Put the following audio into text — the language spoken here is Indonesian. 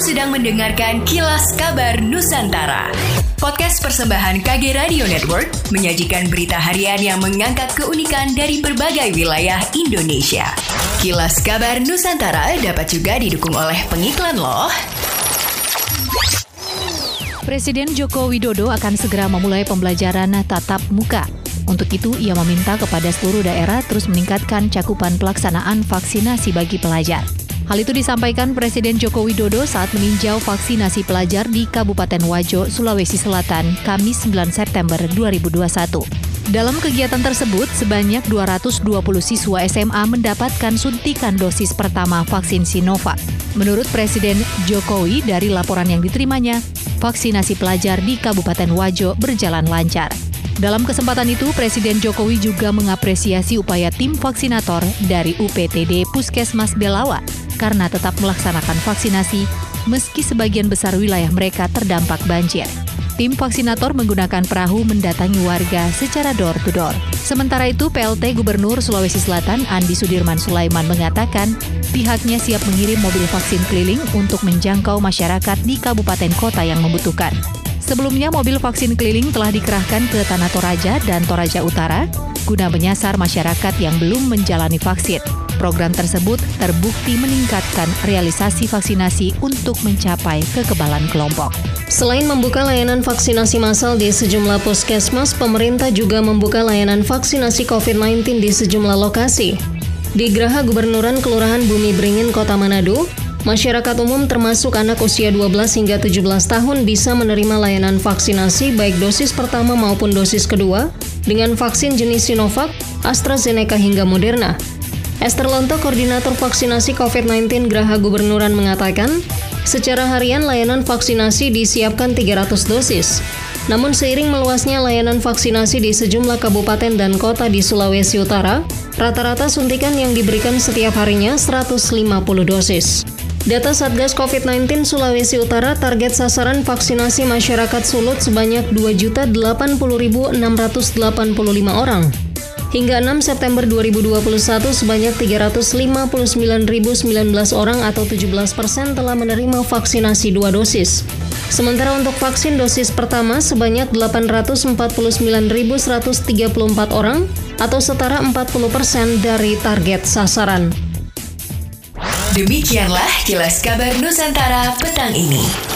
sedang mendengarkan Kilas Kabar Nusantara. Podcast persembahan KG Radio Network menyajikan berita harian yang mengangkat keunikan dari berbagai wilayah Indonesia. Kilas Kabar Nusantara dapat juga didukung oleh pengiklan loh. Presiden Joko Widodo akan segera memulai pembelajaran tatap muka. Untuk itu, ia meminta kepada seluruh daerah terus meningkatkan cakupan pelaksanaan vaksinasi bagi pelajar. Hal itu disampaikan Presiden Joko Widodo saat meninjau vaksinasi pelajar di Kabupaten Wajo, Sulawesi Selatan, Kamis 9 September 2021. Dalam kegiatan tersebut, sebanyak 220 siswa SMA mendapatkan suntikan dosis pertama vaksin Sinovac. Menurut Presiden Jokowi, dari laporan yang diterimanya, vaksinasi pelajar di Kabupaten Wajo berjalan lancar. Dalam kesempatan itu, Presiden Jokowi juga mengapresiasi upaya tim vaksinator dari UPTD Puskesmas Belawa karena tetap melaksanakan vaksinasi meski sebagian besar wilayah mereka terdampak banjir. Tim vaksinator menggunakan perahu mendatangi warga secara door-to-door. Sementara itu, PLT Gubernur Sulawesi Selatan Andi Sudirman Sulaiman mengatakan pihaknya siap mengirim mobil vaksin keliling untuk menjangkau masyarakat di kabupaten kota yang membutuhkan. Sebelumnya, mobil vaksin keliling telah dikerahkan ke Tanah Toraja dan Toraja Utara guna menyasar masyarakat yang belum menjalani vaksin. Program tersebut terbukti meningkatkan realisasi vaksinasi untuk mencapai kekebalan kelompok. Selain membuka layanan vaksinasi massal di sejumlah puskesmas, pemerintah juga membuka layanan vaksinasi COVID-19 di sejumlah lokasi. Di Geraha Gubernuran Kelurahan Bumi Beringin, Kota Manado, Masyarakat umum termasuk anak usia 12 hingga 17 tahun bisa menerima layanan vaksinasi baik dosis pertama maupun dosis kedua dengan vaksin jenis Sinovac, AstraZeneca hingga Moderna. Esther Lonto, Koordinator Vaksinasi COVID-19 Geraha Gubernuran mengatakan, secara harian layanan vaksinasi disiapkan 300 dosis. Namun seiring meluasnya layanan vaksinasi di sejumlah kabupaten dan kota di Sulawesi Utara, rata-rata suntikan yang diberikan setiap harinya 150 dosis. Data Satgas COVID-19 Sulawesi Utara target sasaran vaksinasi masyarakat Sulut sebanyak 2.080.685 orang. Hingga 6 September 2021, sebanyak 359.019 orang atau 17 persen telah menerima vaksinasi dua dosis. Sementara untuk vaksin dosis pertama sebanyak 849.134 orang atau setara 40 persen dari target sasaran. Demikianlah kilas kabar Nusantara petang ini.